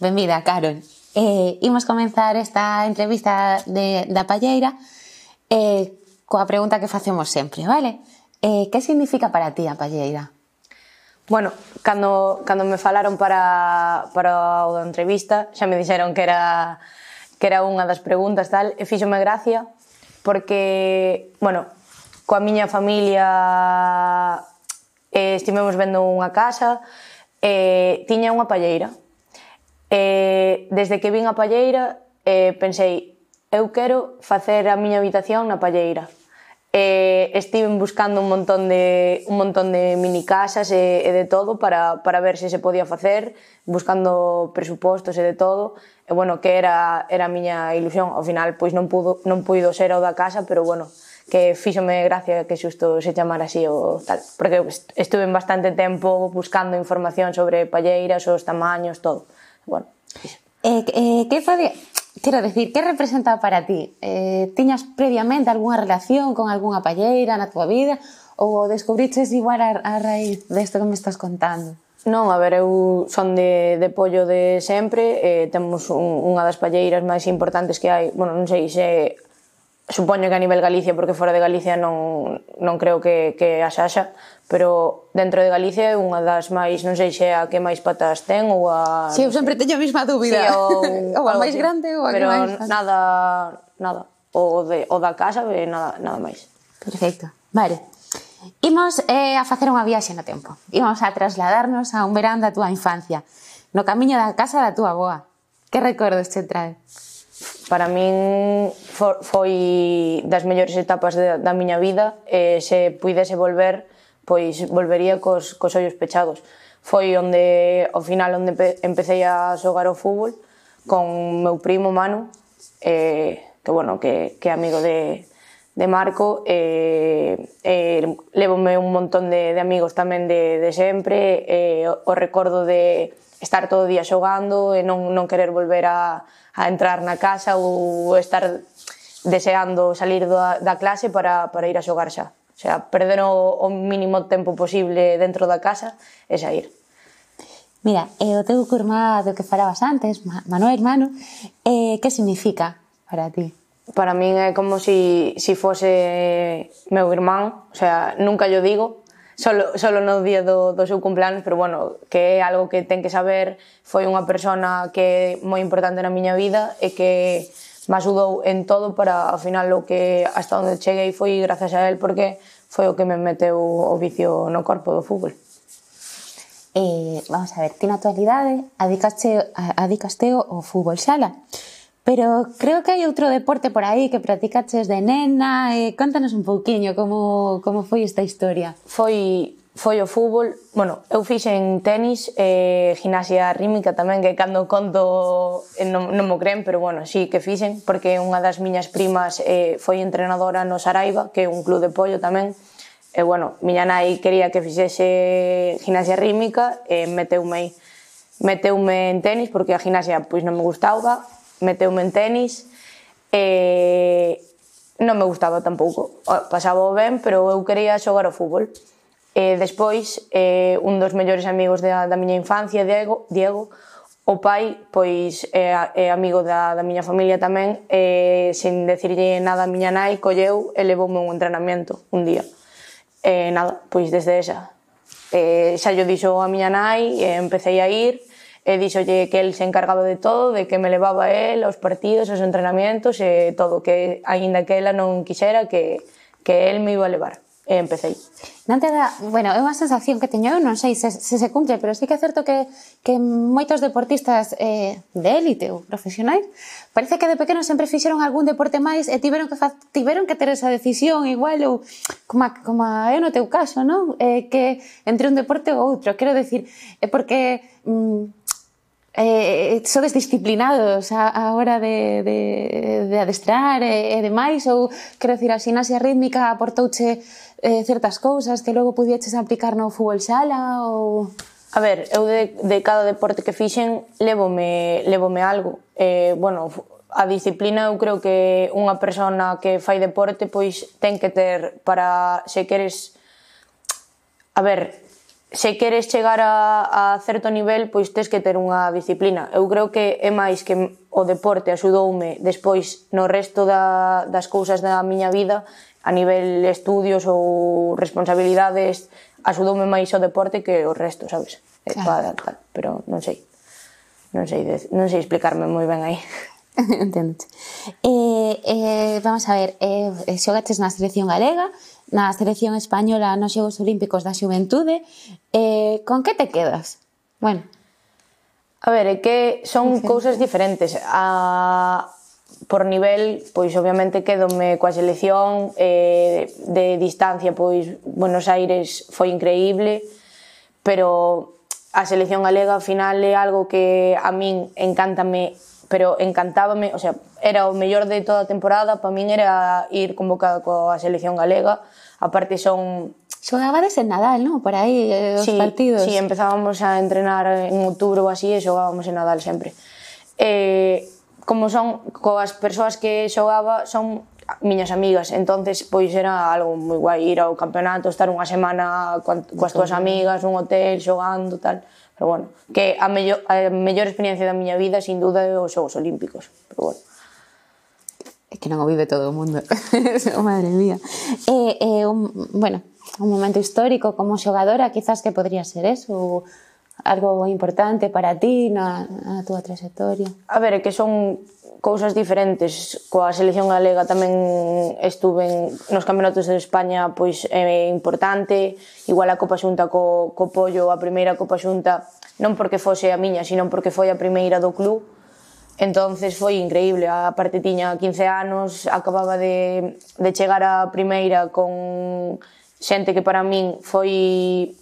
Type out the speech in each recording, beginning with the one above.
Benvida, Carol. Eh, imos comenzar esta entrevista de, da Palleira eh, coa pregunta que facemos sempre, vale? Eh, que significa para ti a Palleira? Bueno, cando, cando me falaron para, para a entrevista xa me dixeron que era que era unha das preguntas tal e fíxome gracia porque, bueno, coa miña familia eh, estivemos vendo unha casa e eh, tiña unha palleira eh, desde que vin a Palleira, eh, pensei, eu quero facer a miña habitación na Palleira. eh, estiven buscando un montón de, un montón de mini casas e, e de todo para, para ver se se podía facer, buscando presupostos e de todo. E, bueno, que era, era a miña ilusión. Ao final, pois non pudo, non puido ser o da casa, pero, bueno, que fíxome gracia que xusto se chamara así o tal, porque estuve bastante tempo buscando información sobre palleiras, os tamaños, todo. Bueno, eh, eh, que pode, quero decir, que representa para ti? Eh, tiñas previamente algunha relación con algunha palleira na tua vida ou descubriches igual a, a raíz desto que me estás contando? Non, a ver, eu son de, de pollo de sempre, eh, temos un, unha das palleiras máis importantes que hai, bueno, non sei se supoño que a nivel Galicia, porque fora de Galicia non, non creo que, que a xaxa, pero dentro de Galicia é unha das máis, non sei se é a que máis patas ten ou a... Si, sí, eu sempre teño a mesma dúbida. Sí, ou, ou a máis grande ou a pero que máis... Pero nada, nada. O, de, o da casa, eh, nada, nada máis. Perfecto. Vale. Imos eh, a facer unha viaxe no tempo. Imos a trasladarnos a un verán da túa infancia, no camiño da casa da túa boa. Que recordos che trae? para min foi das mellores etapas de, da miña vida e se puidese volver pois volvería cos, cos ollos pechados. Foi onde ao final onde empecé a xogar ao fútbol con meu primo Manu eh, que bueno que, que é amigo de, de Marco e eh, eh, levome un montón de, de amigos tamén de, de sempre eh, o, o recordo de estar todo o día xogando e non, non querer volver a, a entrar na casa ou estar deseando salir da, da clase para, para ir a xogar xa. O sea, perder o, o mínimo tempo posible dentro da casa e sair. Mira, e o teu curmá do que falabas antes, Manuel hermano, eh, que significa para ti? Para min é como se si, si fose meu irmán, o sea, nunca yo digo, solo, solo no día do, do seu cumplanos, pero bueno, que é algo que ten que saber, foi unha persona que é moi importante na miña vida e que me axudou en todo para ao final o que hasta onde cheguei foi grazas a él porque foi o que me meteu o vicio no corpo do fútbol. Eh, vamos a ver, ti na actualidade adicaste, adicaste o fútbol sala. Pero creo que hai outro deporte por aí que practicaches de nena, e contanos un pouquiño como, como foi esta historia. Foi foi o fútbol, bueno, eu fixen tenis e eh, gimnasia rítmica tamén, que cando conto eh, non, non mo creen, pero bueno, sí que fixen, porque unha das miñas primas eh, foi entrenadora no Saraiva, que é un club de pollo tamén, e eh, bueno, miña nai quería que fixese gimnasia rítmica e eh, meteume aí. Meteume en tenis porque a gimnasia pois non me gustaba meteume en tenis e non me gustaba tampouco. Pasaba o ben, pero eu quería xogar ao fútbol. E despois, eh, un dos mellores amigos da, da miña infancia, Diego, Diego o pai, pois, é, é amigo da, da miña familia tamén, e, sen decirlle nada a miña nai, colleu e levoume un entrenamento un día. E, nada, pois desde esa. E, xa yo dixo a miña nai, e empecé a ir, e díxolle que el se encargaba de todo, de que me levaba el aos partidos, aos entrenamientos e todo, que aínda que ela non quixera que, que el me iba a levar. E empecéi. Non te da, bueno, é unha sensación que teño, non sei se, se se cumple, pero sí que é certo que, que moitos deportistas eh, de élite ou profesionais parece que de pequeno sempre fixeron algún deporte máis e tiveron que fa, tiveron que ter esa decisión igual ou como, como é no teu caso, non? Eh, que entre un deporte ou outro, quero decir, é porque mm, Eh, eh, eh, sodes disciplinados a, a hora de, de, de adestrar e, e demais? Ou quero dicir, a xinasia rítmica aportouche eh, certas cousas que logo pudieches aplicar no fútbol sala ou... A ver, eu de, de cada deporte que fixen levome, levome algo. Eh, bueno, a disciplina eu creo que unha persona que fai deporte pois ten que ter para se queres a ver, se queres chegar a, a certo nivel, pois tes que ter unha disciplina. Eu creo que é máis que o deporte axudoume despois no resto da, das cousas da miña vida, a nivel estudios ou responsabilidades, axudoume máis o deporte que o resto, sabes? Claro. para, tal, pero non sei. Non sei, non sei explicarme moi ben aí. Entendo. Eh, eh, vamos a ver, eh, eh xogaches na selección galega, na selección española nos Xogos Olímpicos da Xuventude. Eh, con que te quedas? Bueno. A ver, é que son cousas diferentes. A, por nivel, pois obviamente quedome coa selección eh, de distancia, pois Buenos Aires foi increíble, pero a selección galega ao final é algo que a min encántame, pero encantábame, o sea, era o mellor de toda a temporada, para min era ir convocado coa selección galega, aparte son Xogabades en Nadal, non? Por aí, eh, os sí, partidos. Sí, empezábamos a entrenar en outubro ou así e xogábamos en Nadal sempre. Eh, como son, coas persoas que xogaba son miñas amigas, entonces pois era algo moi guai ir ao campeonato, estar unha semana coas túas amigas, un hotel, xogando, tal. Pero bueno, que a mellor, a mellor experiencia da miña vida, sin duda, é os Xogos Olímpicos. Pero bueno é que non o vive todo o mundo. Oh, madre mía. Eh, eh, un, bueno, un momento histórico como xogadora quizás que podría ser eso ou algo importante para ti na, na túa trayectoria. A ver, é que son cousas diferentes. Coa selección galega tamén estuve en, nos campeonatos de España pois é importante, igual a Copa Xunta co, co Pollo, a primeira Copa Xunta, non porque fose a miña, sino porque foi a primeira do club, Entonces foi increíble, a parte tiña 15 anos, acababa de, de chegar a primeira con xente que para min foi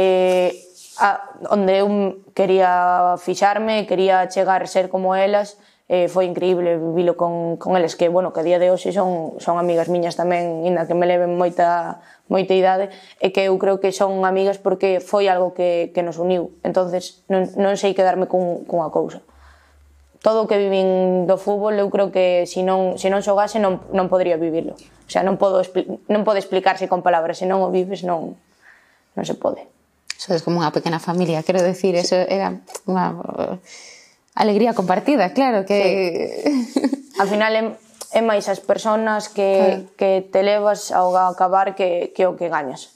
eh, a, onde eu quería fixarme, quería chegar a ser como elas, eh, foi increíble vivilo con, con eles que, bueno, que a día de hoxe son, son amigas miñas tamén, inda que me leven moita, moita idade, e que eu creo que son amigas porque foi algo que, que nos uniu. entonces non, non sei quedarme cun, cunha cousa todo o que vivín do fútbol eu creo que se non, se non xogase non, non podría vivirlo. O sea, non, podo, non pode explicarse con palabras, se non o vives non, non se pode. Sodes como unha pequena familia, quero decir, sí. eso era unha eh, alegría compartida, claro que... Sí. Al final é, é máis as persoas que, claro. que te levas ao acabar que, que o que gañas.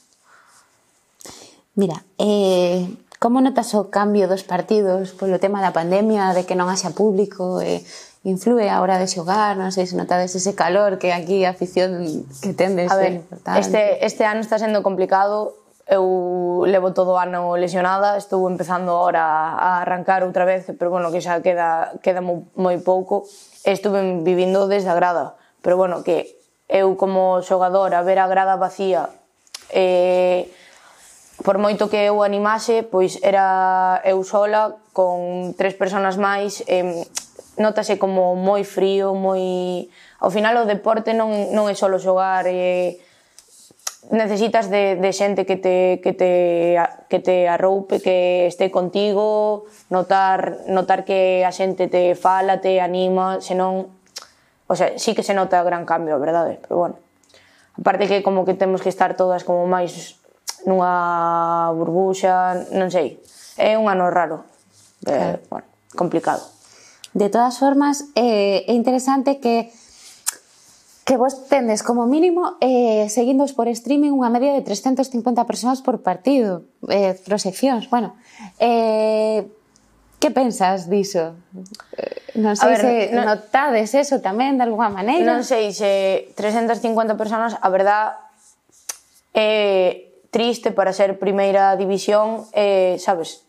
Mira, eh, Como notas o cambio dos partidos polo tema da pandemia, de que non haxa público, eh, e influe a hora de xogar, non sei se notades ese calor que aquí a afición que tendes. A ver, este, este ano está sendo complicado, eu levo todo o ano lesionada, estou empezando agora a arrancar outra vez, pero bueno, que xa queda, queda moi, moi pouco, estuve vivindo desde a grada, pero bueno, que eu como xogador a ver a grada vacía eh, por moito que eu animase, pois era eu sola con tres personas máis, eh, notase como moi frío, moi ao final o deporte non non é só xogar, eh necesitas de de xente que te que te que te arroupe, que este contigo, notar notar que a xente te fala, te anima, senón o sea, sí que se nota gran cambio, a verdade, pero bueno. Aparte que como que temos que estar todas como máis nunha burbuxa, non sei. É un ano raro. De, claro. bueno, complicado. De todas formas, eh, é interesante que que vos tendes como mínimo eh, seguindos por streaming unha media de 350 persoas por partido, eh, proseccións, bueno. Eh, que pensas diso? Eh, non sei ver, se non, notades eso tamén de alguma maneira. Non sei se 350 persoas, a verdad, eh, triste para ser primeira división, eh, sabes,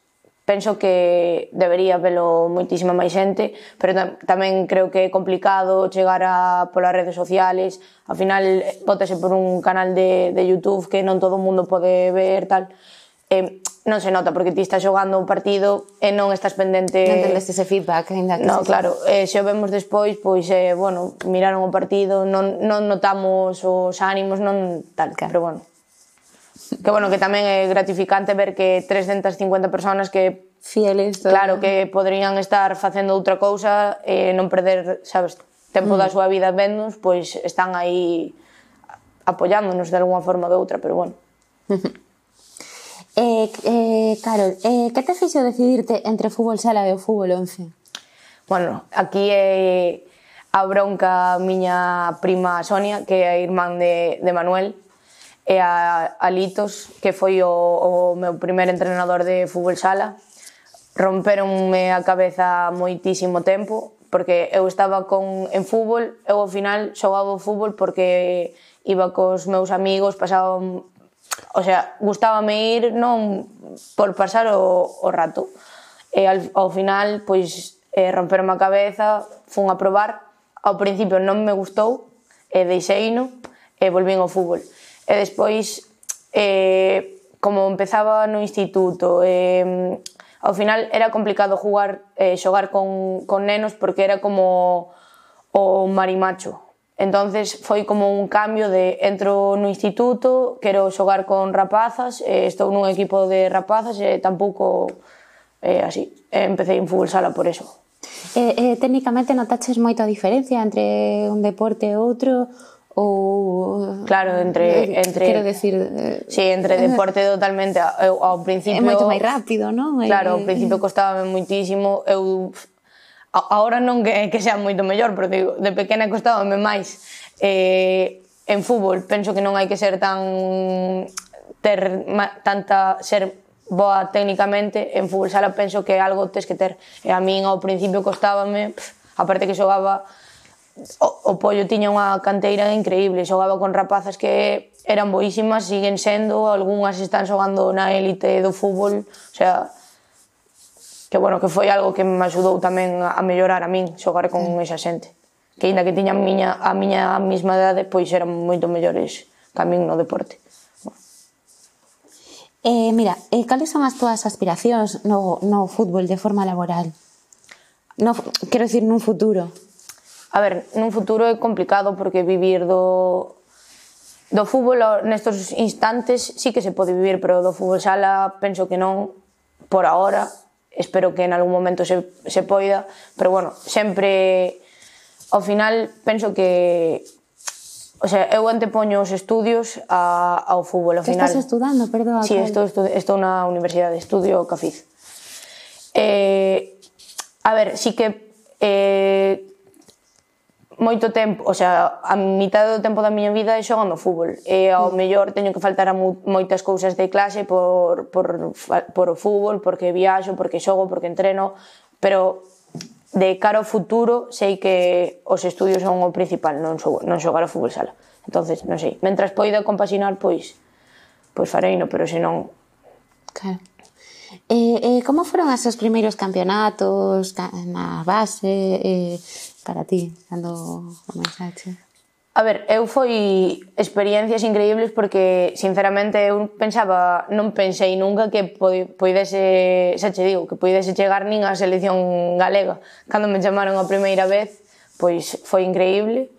penso que debería velo moitísima máis xente, pero tam tamén creo que é complicado chegar a polas redes sociales, ao final bótase por un canal de, de Youtube que non todo o mundo pode ver, tal, eh, non se nota porque ti estás xogando un partido e non estás pendente... Non tendes ese feedback ainda que No, se claro, eh, se o vemos despois, pois, eh, bueno, miraron o partido, non, non notamos os ánimos, non tal, claro. pero bueno que bueno, que tamén é gratificante ver que 350 personas que fieles, todo. claro, que poderían estar facendo outra cousa e eh, non perder, sabes, tempo mm. da súa vida vendos, pois están aí apoiándonos de alguna forma ou de outra, pero bueno. eh, eh, Carol, eh, que te fixo decidirte entre fútbol sala e o fútbol 11? Bueno, aquí é eh, a bronca miña prima Sonia, que é a irmán de, de Manuel, e a, a Litos, que foi o, o meu primer entrenador de fútbol sala. Romperonme a cabeza moitísimo tempo, porque eu estaba con en fútbol, eu ao final xogaba o fútbol porque iba cos meus amigos, pasaba, o sea, gustábame ir non por pasar o, o rato. E al, ao final, pois, eh, romperonme a cabeza, fun a probar, ao principio non me gustou, e deixei no, e volvín ao fútbol. E despois, eh, como empezaba no instituto, eh, ao final era complicado jugar, eh, xogar con, con nenos porque era como o marimacho. Entonces foi como un cambio de entro no instituto, quero xogar con rapazas, eh, estou nun equipo de rapazas e eh, tampouco eh, así. Eh, empecé en fútbol sala por eso. Eh, eh, técnicamente notaches moita diferencia entre un deporte e outro ou claro, entre entre quero decir, eh, si sí, entre eh, deporte totalmente eu, ao principio é moito máis rápido, non? Eh, claro, ao eh, principio costábame muitísimo, eu agora non que, que sea moito mellor, pero digo, de pequena costábame máis. Eh, en fútbol penso que non hai que ser tan ter ma, tanta ser boa técnicamente, en fútbol sala penso que algo tes que ter. E a min ao principio costábame, aparte que xogaba o, o Pollo tiña unha canteira increíble, xogaba con rapazas que eran boísimas, siguen sendo, algunhas están xogando na élite do fútbol, o sea, que bueno, que foi algo que me axudou tamén a mellorar a min, xogar con esa xente. Que aínda que tiña a miña, a miña mesma idade, pois eran moito mellores que a min no deporte. Eh, mira, eh, cales son as túas aspiracións no, no fútbol de forma laboral? No, quero dicir, nun futuro. A ver, nun futuro é complicado porque vivir do do fútbol nestos instantes sí que se pode vivir, pero do fútbol sala penso que non por ahora. Espero que en algún momento se, se poida, pero bueno, sempre ao final penso que O sea, eu antepoño os estudios a, ao fútbol, ao final. Estás estudando, perdón. Sí, estou, estou, estou na universidade, estudio Cafiz. Eh, a ver, sí que eh, moito tempo, o sea, a mitad do tempo da miña vida é xogando fútbol. E ao mm. mellor teño que faltar a moitas cousas de clase por, por, por o fútbol, porque viaxo, porque xogo, porque entreno, pero de cara ao futuro sei que os estudios son o principal, non, xogo, non xogar ao fútbol sala. Entonces, non sei, mentras poida compaxinar, pois pois fareino, pero senón Claro. Eh, eh, como foron os seus primeiros campeonatos na base? Eh, para ti cando comenzaste? A ver, eu foi experiencias increíbles porque, sinceramente, eu pensaba, non pensei nunca que poidese, xa che digo, que poidese chegar nin á selección galega. Cando me chamaron a primeira vez, pois foi increíble.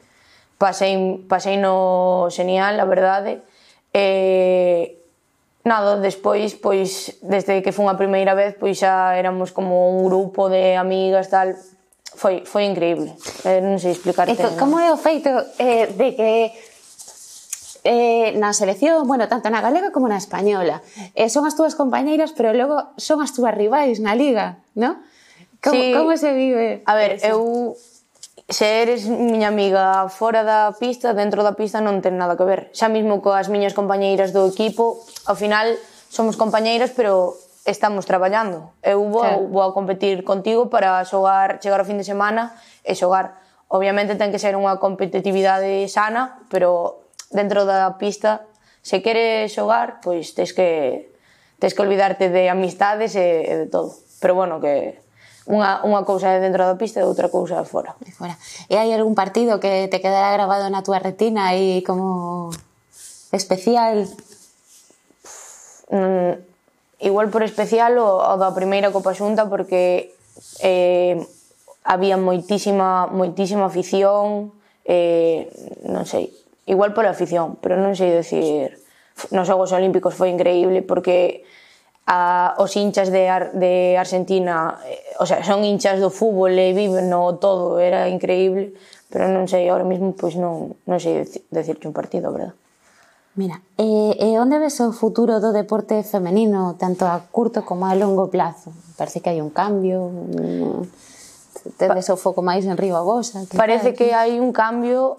Pasei, pasei no genial, a verdade. E, nada, despois, pois, desde que fun a primeira vez, pois xa éramos como un grupo de amigas, tal, foi, foi increíble. Eh, non sei explicar. E, como é o feito eh, de que eh, na selección, bueno, tanto na galega como na española. Eh, son as túas compañeiras, pero logo son as túas rivais na liga, no? Como, sí. como se vive? A ver, eso? eu se eres miña amiga fora da pista, dentro da pista non ten nada que ver. Xa mesmo coas miñas compañeiras do equipo, ao final somos compañeiras, pero estamos traballando. Eu vou, claro. vou a competir contigo para xogar, chegar ao fin de semana e xogar. Obviamente ten que ser unha competitividade sana, pero dentro da pista, se queres xogar, pois tens que tens que olvidarte de amistades e, e de todo. Pero bueno, que unha, unha cousa é dentro da pista e outra cousa é fora. E fora. E hai algún partido que te quedará grabado na túa retina e como especial? Mm, igual por especial o, o da primeira Copa Xunta porque eh, había moitísima, moitísima afición, eh, non sei, igual pola afición, pero non sei decir, nos Xogos Olímpicos foi increíble porque a, os hinchas de, Ar, de Argentina, eh, o sea, son hinchas do fútbol e viven no todo, era increíble, pero non sei, ahora mesmo pois non, non sei decirte un partido, verdad? Mira, e, e onde ves o futuro do deporte femenino tanto a curto como a longo plazo? Parece que hai un cambio, un... tedes o foco máis en Río Agosa. Que Parece que hai un cambio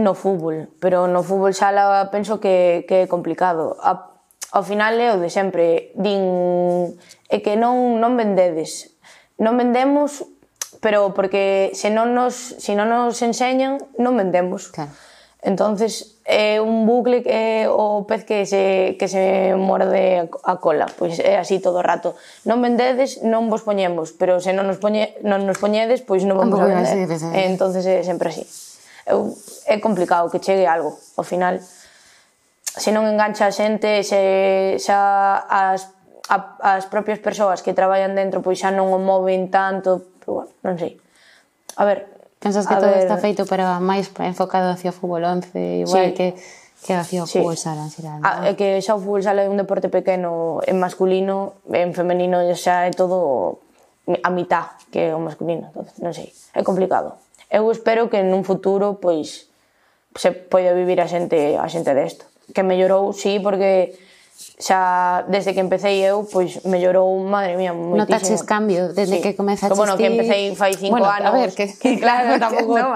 no fútbol, pero no fútbol xa la penso que, que é complicado. A, ao final é o de sempre, din é que non non vendedes. Non vendemos, pero porque se non nos se non nos enseñan, non vendemos. Claro. Entonces é un bucle que é o pez que se, que se morde a cola, pois é así todo o rato. Non vendedes, non vos poñemos, pero se non nos, poñe, non nos poñedes, pois non vamos a vender. Así, entonces é sempre así. Eu, é complicado que chegue algo, ao final. Se non engancha a xente, se xa as, a, as propias persoas que traballan dentro pois xa non o moven tanto, pero bueno, non sei. A ver, Pensas que a todo ver... está feito para máis enfocado hacia o fútbol 11, igual sí. que que hacia o sí. fútbol sala en xeral. Ah, é que xa o fútbol sala é un deporte pequeno en masculino, en femenino xa é todo a mitad que o masculino, entonces, non sei, é complicado. Eu espero que nun futuro pois se poida vivir a xente a xente desto. Que mellorou, sí, porque xa desde que empecé eu, pois mellorou, madre mía, moitísimo. Notaches cambios desde sí. que comezaste? Bueno, que empecé fai cinco bueno, anos. a ver, que, que claro, tampouco. No,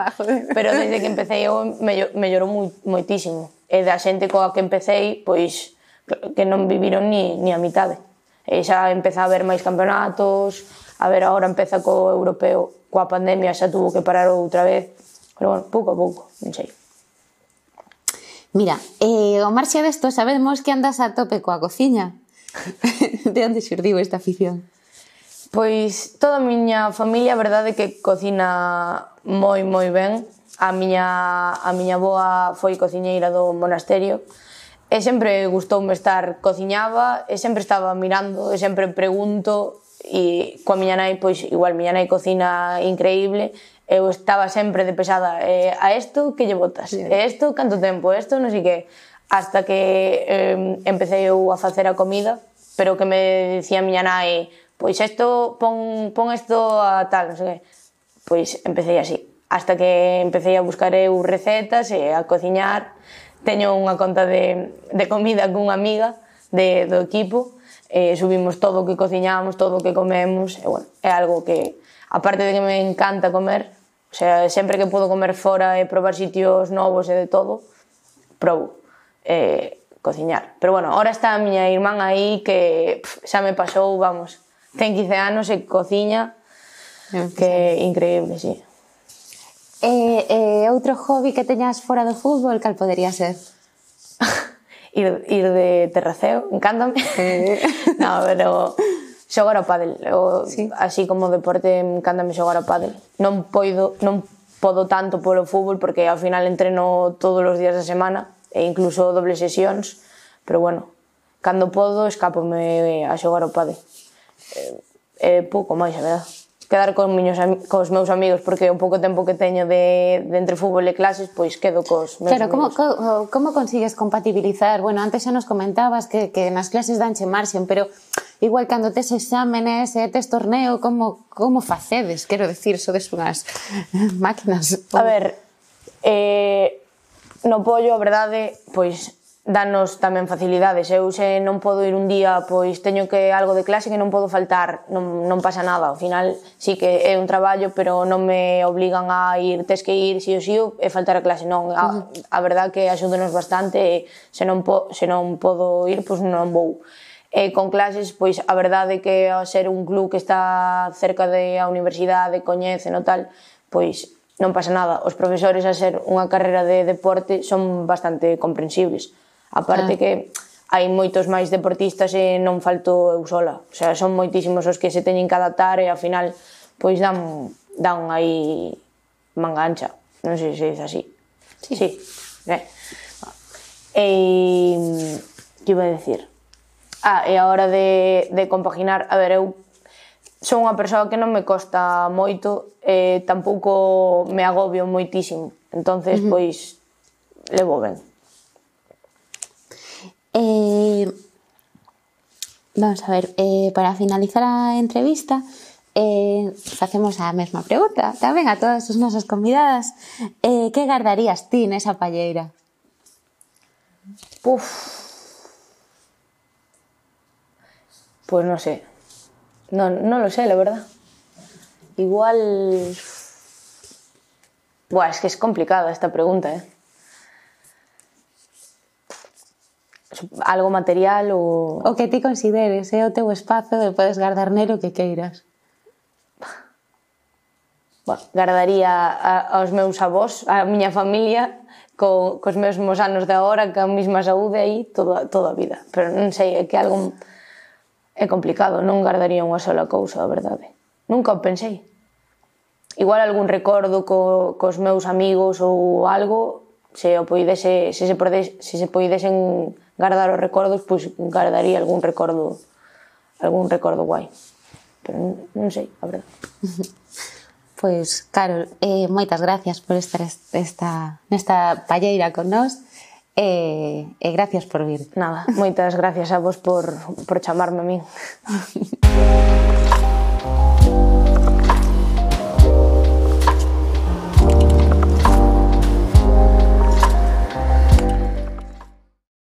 pero desde que empecé eu mellorou moi, moitísimo. E da xente coa que empecé, pois que non viviron ni, ni a mitade. E xa empeza a ver máis campeonatos, a ver, agora empeza co europeo, coa pandemia xa tuvo que parar outra vez, pero bueno, pouco a pouco, non sei. Mira, eh, o marxe desto sabemos que andas a tope coa cociña. de onde xurdiu esta afición? Pois toda a miña familia, a verdade que cocina moi moi ben. A miña a miña boa foi cociñeira do monasterio e sempre gustoume estar cociñaba e sempre estaba mirando e sempre pregunto e coa miña nai, pois igual miña nai cocina increíble eu estaba sempre de pesada eh, a isto que lle botas, yeah. e isto canto tempo, isto non sei que. Hasta que eh, empecé eu a facer a comida pero que me dicía a miña nai pois isto, pon, pon isto a tal, non sei que. Pois empecé así. Hasta que empecé a buscar eu recetas e a cociñar. Teño unha conta de, de comida cunha amiga de, do equipo eh, subimos todo o que cociñamos, todo o que comemos e bueno, é algo que aparte de que me encanta comer, O sea, sempre que podo comer fora e probar sitios novos e de todo, probo eh, cociñar. Pero bueno, ahora está a miña irmán aí que pff, xa me pasou, vamos, ten 15 anos e cociña, ah, que é increíble, sí. E, eh, eh, outro hobby que teñas fora do fútbol, cal podería ser? ir, ir de terraceo, encántame. Eh. no, pero xogar ao pádel, o, sí. así como deporte encantame xogar ao pádel. Non poido non podo tanto polo fútbol porque ao final entreno todos os días da semana e incluso dobles sesións, pero bueno, cando podo escapome a xogar ao pádel. É, é pouco máis, a verdade. Quedar con miños, cos meus amigos porque o pouco tempo que teño de, de entre fútbol e clases, pois quedo cos meus Claro, amigos. como, como consigues compatibilizar? Bueno, antes xa nos comentabas que, que nas clases danche marxen, pero igual cando tes exámenes e tes torneo, como, como facedes? Quero dicir, sodes unhas máquinas. A ver, eh, no pollo, a verdade, pois danos tamén facilidades. Eu se non podo ir un día, pois teño que algo de clase que non podo faltar, non, non pasa nada. Ao final sí que é un traballo, pero non me obligan a ir, tes que ir si ou si e faltar a clase, non. A, a verdad que axúdenos bastante e se non, po, se non podo ir, pois non vou. E con clases, pois a verdade que ao ser un club que está cerca de a universidade, coñece, no tal, pois non pasa nada. Os profesores a ser unha carreira de deporte son bastante comprensibles. A parte ah. que hai moitos máis deportistas e non falto eu sola. O sea, son moitísimos os que se teñen que adaptar e ao final pois dan dan aí manga ancha. Non sei se é así. Sí. sí. Eh. E mm, que iba a decir? Ah, e a hora de, de compaginar, a ver, eu son unha persoa que non me costa moito e eh, tampouco me agobio moitísimo. entonces uh -huh. pois, levo ben. Eh, vamos a ver, eh, para finalizar a entrevista, eh, facemos a mesma pregunta tamén a todas as nosas convidadas. Eh, que gardarías ti nesa palleira? Puf, Pues no sé. No, no lo sé, la verdad. Igual. Buah, es que es complicada esta pregunta, ¿eh? Algo material ou... O que ti consideres, é eh? o teu espazo de podes guardar nero que queiras. Bueno, guardaría a, aos meus avós, a miña familia, co, cos mesmos anos de agora, que a mesma saúde aí, toda, toda a vida. Pero non sei, é que algo... É complicado, non guardaría unha sola cousa, a verdade. Nunca o pensei. Igual algún recordo co, cos meus amigos ou algo, se o poidese, se se, podes, se se poidesen guardar os recordos, pois guardaría algún recordo algún recordo guai. Pero non, non sei, a verdade. Pois, Carol, eh, moitas gracias por estar esta, nesta palleira con nós E, e gracias por vir. Nada, moitas gracias a vos por, por chamarme a min.